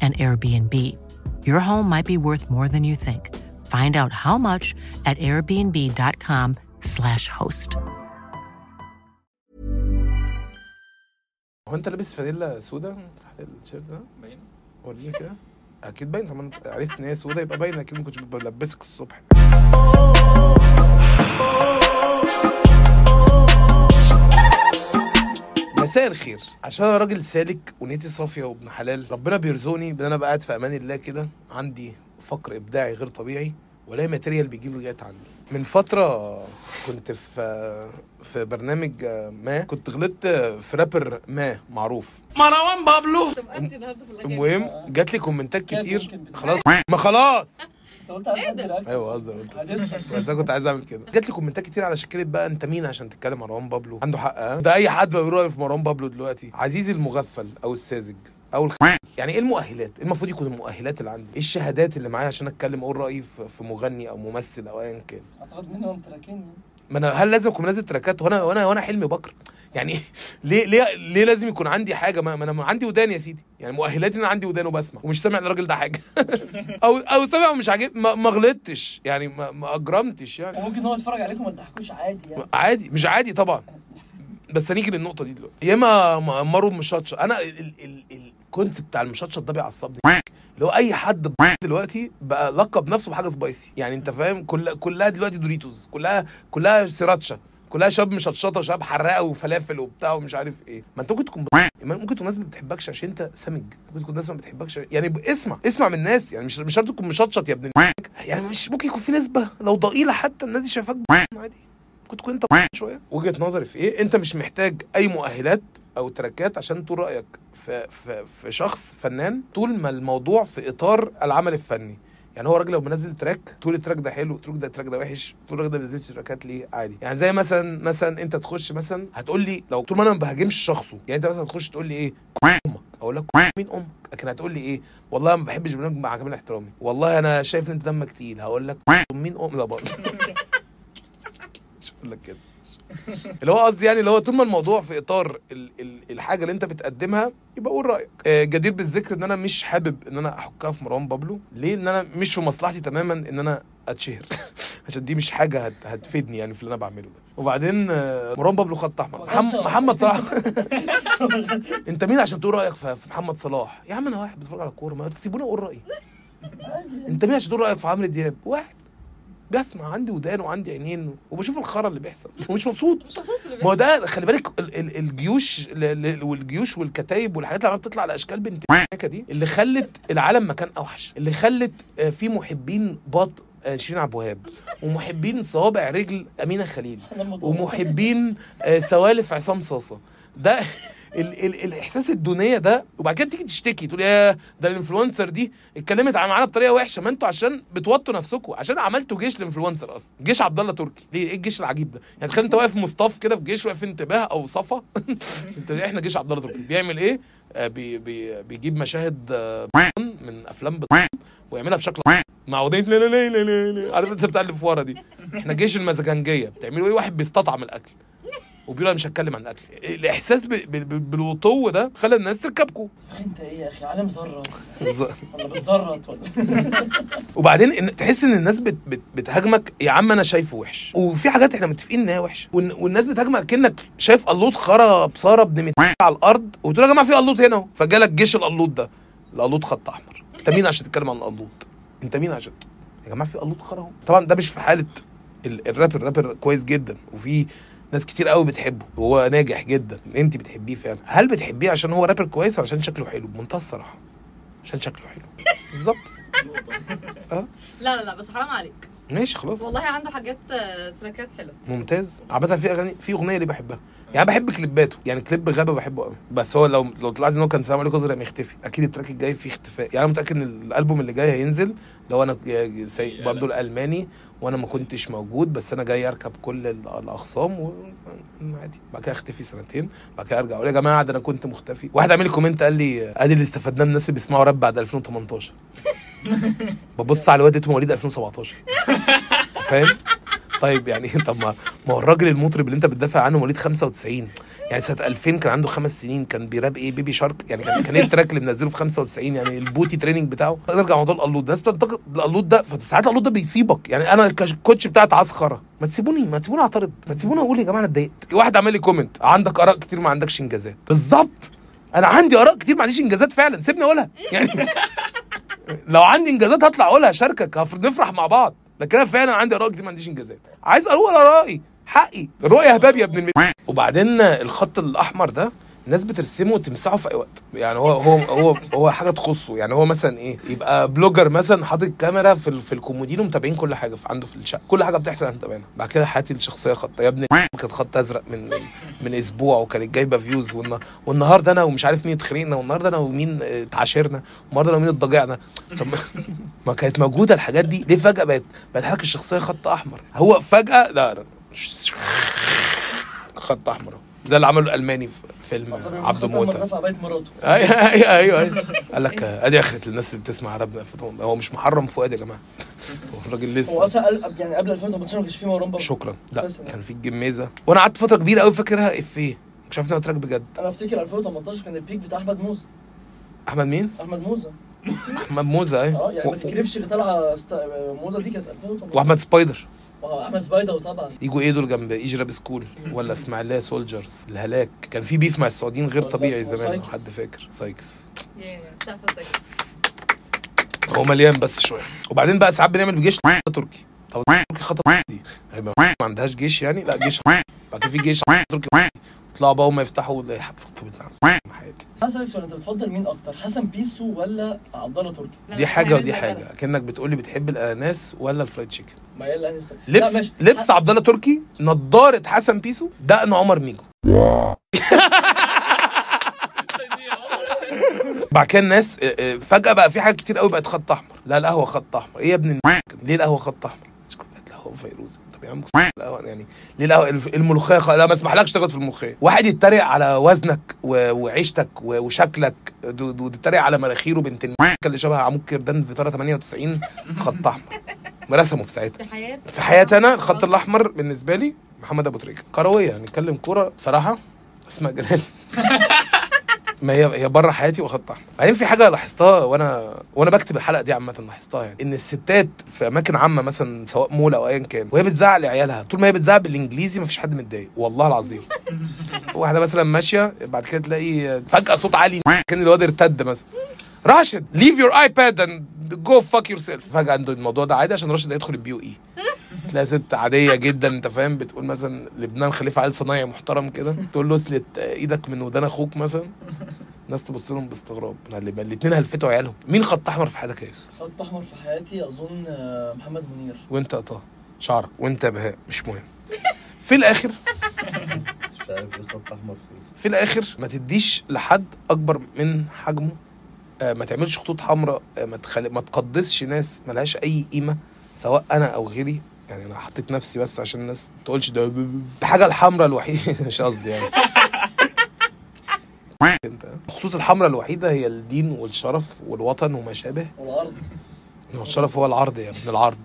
an Airbnb. Your home might be worth more than you think. Find out how much at airbnb.com/slash host. هو انت لابس فانيلا سودا تحت التيشيرت ده؟ باينه وريني كده اكيد باين طب ما انت عرفت ان هي سودا يبقى باينه اكيد ما كنتش بلبسك الصبح مساء الخير. عشان أنا راجل سالك ونيتي صافية وابن حلال ربنا بيرزقني بأن أنا قاعد في أمان الله كده عندي فقر إبداعي غير طبيعي ولا material بيجي لي لغاية عندي. من فترة كنت في في برنامج ما كنت غلطت في رابر ما معروف. مروان بابلو. المهم جات لي comment ات كتير. خلاص. ما خلاص. أيوه قصدي بس أنا كنت عايز أعمل كده. جات لي comment ات كتير على شاكلة بقى أنت مين عشان تتكلم مروان بابلو؟ عنده حق ها؟ ده أي حد بقى بيقول رأيه في مروان بابلو دلوقتي. عزيزي المغفل أو الساذج أو الخ... يعني إيه المؤهلات؟ إيه المفروض يكون المؤهلات اللي عندي؟ إيه الشهادات اللي معايا عشان أتكلم؟ أقول رأيي في في مغني أو ممثل أو ايا كان؟ أعتقد منهم تراكين ما أنا هل لازم أكون منزل تراكات؟ وأنا وأنا وأنا حلمي بكر يعني ليه ليه ليه لازم يكون عندي حاجة؟ ما ما أنا عندي ودان يا سيدي. يعني مؤهلاتي إن أنا عندي ودان وبسمع ومش سامع الراجل ده حاجة. أو أو سامع ومش عاجب ما, ما غلطتش. يعني ما, ما أجرمتش يعني. وممكن هو يتفرج عليكم ما تضحكوش عادي يعني. عادي. مش عادي طبعا. بس هنيجي للنقطة دي دلوقتي. ياما مارو مشطشط أنا ال- ال- ال- ال concept بتاع المشطشط ده بيعصبني. هو أي حد دلوقتي بقى لقب نفسه بحاجة spicy يعني أنت فاهم؟ كل كلها دلوقتي Doritos. كلها كلها Sriracha. كلها شباب مشطشطة شباب حراقة وفلافل وبتاع ومش عارف إيه. ما أنت ممكن تكون ممكن تكون الناس ما بتحبكش عشان أنت سمج. ممكن تكون الناس ما بتحبكش يعني اسمع اسمع من الناس. يعني مش مش شرط تكون مشطشط يا ابن يعني مش ممكن يكون في نسبة لو ضئيلة حتى الناس دي شايفاك عادي. ممكن تكون انت شوية. وجهة نظري في إيه؟ أنت مش محتاج أي مؤهلات أو تراكات عشان تقول رأيك. في في في شخص فنان طول ما الموضوع في إطار العمل الفني. يعني هو راجل لو منزل track تقول ال track ده حلو تقول ده ال track ده وحش تقول الراجل ده ما نزلش تراكات ليه؟ عادي. يعني زي مثلا مثلا أنت تخش مثلا هتقول لي لو طول ما أنا ما بهاجمش شخصه يعني أنت مثلا هتخش تقول لي إيه؟ أمك. أقول لك مين أمك؟ لكن هتقول لي إيه؟ والله ما بحبش برنامج مع كامل احترامي. والله أنا شايف إن أنت دمك تقيل. هقول لك مين أم؟ لا هقول لك كده. اللي هو قصدي يعني اللي هو طول ما الموضوع في إطار ال ال الحاجة اللي أنت بتقدمها يبقى قول رأيك. آه، جدير بالذكر إن أنا مش حابب إن أنا أحكها في مروان بابلو. ليه؟ ان أنا مش في مصلحتي تماما إن أنا أتشهر. عشان دي مش حاجة هت هتفيدني يعني في اللي أنا بعمله ده. وبعدين آه، مروان بابلو خط أحمر. محمد, صلاح. أنت مين عشان تقول رأيك في في محمد صلاح؟ يا عم أنا واحد بتفرج على الكوره ما تسيبوني أقول رأيي. أنت مين عشان تقول رأيك في عمرو دياب؟ واحد. بسمع عندي ودان وعندي عينين وبشوف الخرا اللي بيحصل ومش مبسوط. ما هو ده خلي بالك ال- ال- الجيوش ل- ل- والجيوش والكتايب والحاجات اللي عمالة بتطلع على أشكال بنت دي اللي خلت العالم مكان أوحش اللي خلت آه، في محبين باط آه، شيرين عبد الوهاب ومحبين صوابع رجل أمينة خليل ومحبين آه، سوالف عصام صاصه ده ال ال الإحساس الدونية ده وبعد كده تيجي تشتكي تقول يا ده ال influencer دي اتكلمت معانا بطريقة وحشة ما أنتوا عشان بتوطوا نفسكم عشان عملتوا جيش ال influencer أصلا جيش عبد الله تركي. ليه؟ إيه الجيش العجيب ده؟ يعني تخيل انت واقف مصطف كده في جيش واقف انتباه أو صفا. انت إحنا جيش عبد الله تركي. بيعمل إيه؟ آه بي بي بيجيب مشاهد آه من أفلام ويعملها بشكل مع اغنيه لا لا لا لا عارف انت في ورا دي. إحنا جيش المزاجنجية. بتعملوا إيه؟ واحد بيستطعم الأكل. وبيقول أنا مش هتكلم عن الأكل. الإحساس ب- ب- ب- بالوطو ده خلى الناس تركبكم أخي أنت إيه يا أخي؟ عالم ذره ولا بتزرط ولا؟ وبعدين إن تحس إن الناس بت بت بتهاجمك يا عم أنا شايفه وحش. وفي حاجات إحنا متفقين ان هي وحشة. والن- والناس بتهاجمك كانك شايف قلوط خرا بصارة ابن على الأرض وتقول يا جماعة في قلوط هنا أهو. فجالك جيش القلوط ده. القلوط خط أحمر. أنت مين عشان تتكلم عن القلوط أنت مين عشان يا جماعة في قلوط خرا طبعا ده مش في حالة ال- الراب الرابر كويس جدا. وفي ناس كتير قوي بتحبه وهو ناجح جدا انت بتحبيه فعلا. هل بتحبيه عشان هو رابر كويس ولا عشان شكله حلو؟ بمنتهى الصراحة عشان شكله حلو. بالظبط. لا لا لا بس حرام عليك. ماشي خلاص. والله عنده حاجات آه، تراكات حلوة. ممتاز. عامة في أغاني في أغنية اللي بحبها. يعني بحب كليباته. يعني كليب غابه بحبه قوي بس هو لو لو طلعت إن هو كان سلام عليكم ازرق يختفي أكيد ال track الجاي فيه اختفاء. يعني أنا متأكد إن الألبوم اللي جاي هينزل لو أنا سي... برضه الألماني وأنا ما كنتش موجود بس أنا جاي أركب كل ال- الاخصام و عادي. بعد كده اختفي سنتين. بعد كده أرجع أقول يا جماعة ده أنا كنت مختفي. واحد عامل لي comment قال لي أدي اللي استفدناه من الناس اللي بيسمعوا راب بعد 2018 ببص على الواد ده مواليد 2017 فاهم؟ طيب يعني طب ما ما هو الراجل المطرب اللي انت بتدافع عنه مواليد 95 يعني سنة 2000 كان عنده خمس سنين كان بيراب إيه؟ baby shark. يعني كان كان إيه ال track اللي منزله في 95 يعني ال potty training بتاعه. نرجع موضوع القلوط الناس بتنتقد القلوط ده فساعات القلوط ده بيصيبك. يعني أنا الكوتش بتاعت عسخرة. ما تسيبوني ما تسيبوني أعترض. ما تسيبوني أقول يا جماعة أنا اتضايقت. واحد عمل لي comment عندك آراء كتير ما عندكش إنجازات. بالظبط. أنا عندي آراء كتير ما عنديش إنجازات فعلا. سيبني أقولها. يعني لو عندي انجازات هطلع اقولها اشاركك هف- نفرح مع بعض. لكن أنا فعلا عندي اراء كتير ما عنديش انجازات. عايز أقول ارائي حقي. الرؤيه هباب يا ابن الم... وبعدين الخط الأحمر ده الناس بترسمه وتمسحه في أي وقت. يعني هو هو هو هو حاجة تخصه. يعني هو مثلا إيه يبقى blogger مثلا حاطط كاميرا في ال- في الكومودينو متابعين كل حاجة في عنده في الشقه كل حاجة بتحصل إحنا متابعينها بعد كده حياتي الشخصية خط يا ابني كانت خط أزرق من من أسبوع وكانت جايبة views والن- والنهاردة أنا ومش عارف مين اتخانقنا والنهاردة أنا ومين اتعاشرنا والنهاردة أنا ومين اتضجعنا. طب ما- كانت موجودة الحاجات دي. ليه فجأة بقت بقت حضرتك الشخصية خط أحمر؟ هو فجاه لا لا. خط أحمر. زي اللي عمله الألماني في فيلم عبده موته مراته. أيوه أيوه أيوه قال لك أدي اخرة الناس اللي بتسمع فوتهم. هو مش محرم فؤاد يا جماعة. هو الراجل هو لسه أصلا قال- يعني قبل 2018 ما كانش في مروان بابلو. شكرا. لا. كان في الجميزة. وأنا قعدت فترة كبيرة قوي فاكرها. افيه مش عارف تراك بجد. أنا أفتكر 2018 كان البيك بتاع أحمد موزه أحمد مين؟ أحمد موزه أحمد موزه إيه آه يعني ما تكرفش اللي طالعة. موضة دي كانت 2018 وأحمد سبايدر. أحمد سبايدر طبعا. يجوا إيه دول جنب ايجراب سكول ولا اسماعيليه سولجرز الهلاك. كان في بيف مع السعوديين غير ولا طبيعي زمان لو. حد فاكر؟ سايكس. هو مليان بس شوية. وبعدين بقى ساعات بنعمل جيش تركي. طب تركي خطر دي. هيبقى ما عندهاش جيش يعني؟ لا جيش بعد كده في جيش تركي. يطلعوا بقى هم يفتحوا ده يحفظوا حياتي هسألك سؤال أنت بتفضل مين أكتر حسن بيسو ولا عبد الله تركي؟ دي حاجة ودي حاجة. كأنك بتقولي بتحب الأناناس ولا ال fried chicken. ما هي. لبس. لبس عبد الله تركي نضارة حسن بيسو دقن عمر ميجو. بعد كده الناس آه، آه، فجأة بقى في حاجات كتير قوي بقت خط أحمر. لا القهوه خط أحمر. إيه يا ابن ليه القهوة خط أحمر؟ كوبايه القهوه فيروز طب يا عم يعني ليه الملوخية. لا ما اسمحلكش تغلط في الملوخية واحد يتريق على وزنك. وعيشتك. وشكلك دو- دو- يتريق على مناخيره بنت اللي شبه عمود كردان في فطاره 98 خط أحمر رسمه في ساعتها في حياتي في حياتي أنا الخط الأحمر بالنسبة لي محمد أبو تريكة كروية نتكلم كورة بصراحة أسماء جلال ما هي هي بره حياتي وخط احمر بعدين في حاجة لاحظتها وأنا وأنا بكتب الحلقة دي عامة لاحظتها يعني. إن الستات في أماكن عامة مثلا سواء مول أو ايا كان وهي بتزعق لعيالها طول ما هي بتزعق بالإنجليزي مفيش حد متضايق. والله العظيم. واحدة مثلا ماشية بعد كده تلاقي فجأة صوت عالي. كأن الواد ارتد مثلا. راشد leave your iPad and go fuck yourself فجأة عنده الموضوع ده عادي عشان راشد هيدخل ال BUE تلاقي ست عادية جدا أنت فاهم؟ بتقول مثلا لبنان خليفة عيل صنايعي محترم كده تقول له اسلت إيدك من ودان أخوك مثلا. الناس تبص لهم باستغراب. الاثنين هلفتوا عيالهم. مين خط أحمر في حياتك يا يوسف؟ خط أحمر في حياتي أظن آه، محمد منير. وأنت يا طه؟ شعرك. وأنت يا بهاء؟ مش مهم. في الآخر مش عارف إيه خط أحمر فين في الآخر ما تديش لحد أكبر من حجمه. آه، ما تعملش خطوط حمراء آه، ما تخلي ما تقدسش ناس ملهاش أي قيمة سواء أنا أو غيري. يعني أنا حطيت نفسي بس عشان الناس ما تقولش ده الحاجة الحمراء الوحيدة. مش قصدي يعني. أنت. الخطوط الحمراء الوحيدة هي الدين والشرف والوطن وما شابه والعرض. هو الشرف هو العرض يا ابن العرض.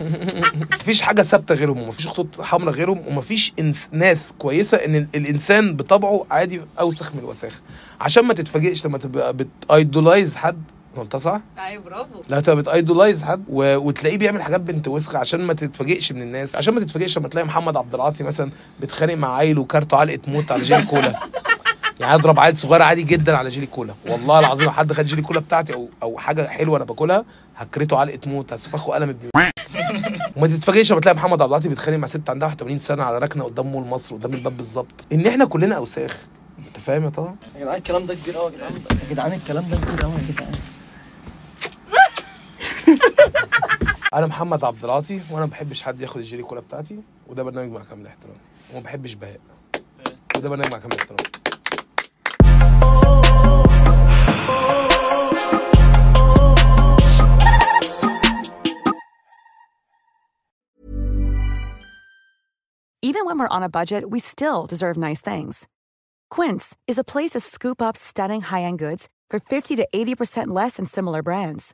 مفيش حاجة ثابتة غيرهم ومفيش خطوط حمراء غيرهم ومفيش إنس ناس كويسة إن ال- الإنسان بطبعه عادي أوسخ من الوساخه عشان ما تتفاجئش لما تبقى بت idolize حد قلتها صح؟ أيوه برافو. لا تبقى بت idolize حد و... وتلاقيه بيعمل حاجات بنت وسخة عشان ما تتفاجئش من الناس. عشان ما تتفاجئش لما تلاقي محمد عبد العاطي مثلا بيتخانق مع عيل وكارته علقه موت على جيلي كولا. يعني اضرب عيل صغير عادي جدا على جيلي كولا. والله العظيم لو حد خد جيلي كولا بتاعتي أو أو حاجة حلوة أنا باكلها هكرته علقه موت هسفخه قلم ابن وما تتفاجئش لما تلاقي محمد عبد العاطي بيتخانق مع ست عندها 81 سنة على ركنة قدام مول مصر قدام الباب بالظبط. إن إحنا كلنا أوساخ. أنت فاهم يا طه؟ يا جدعان الكلام ده كبير قوي يا جدعان. يا جدعان الكلام ده كبير قوي يا جدعان. انا محمد عبد العاطي وانا ما بحبش حد ياخد الجيلي كولا بتاعتي وده برنامج مع كامل الاحترام وما بحبش بهاء وده برنامج مع كامل الاحترام Even when we're on a budget, we still deserve nice things. Quince is a place to scoop up stunning high-end goods for 50 to 80% less than similar brands.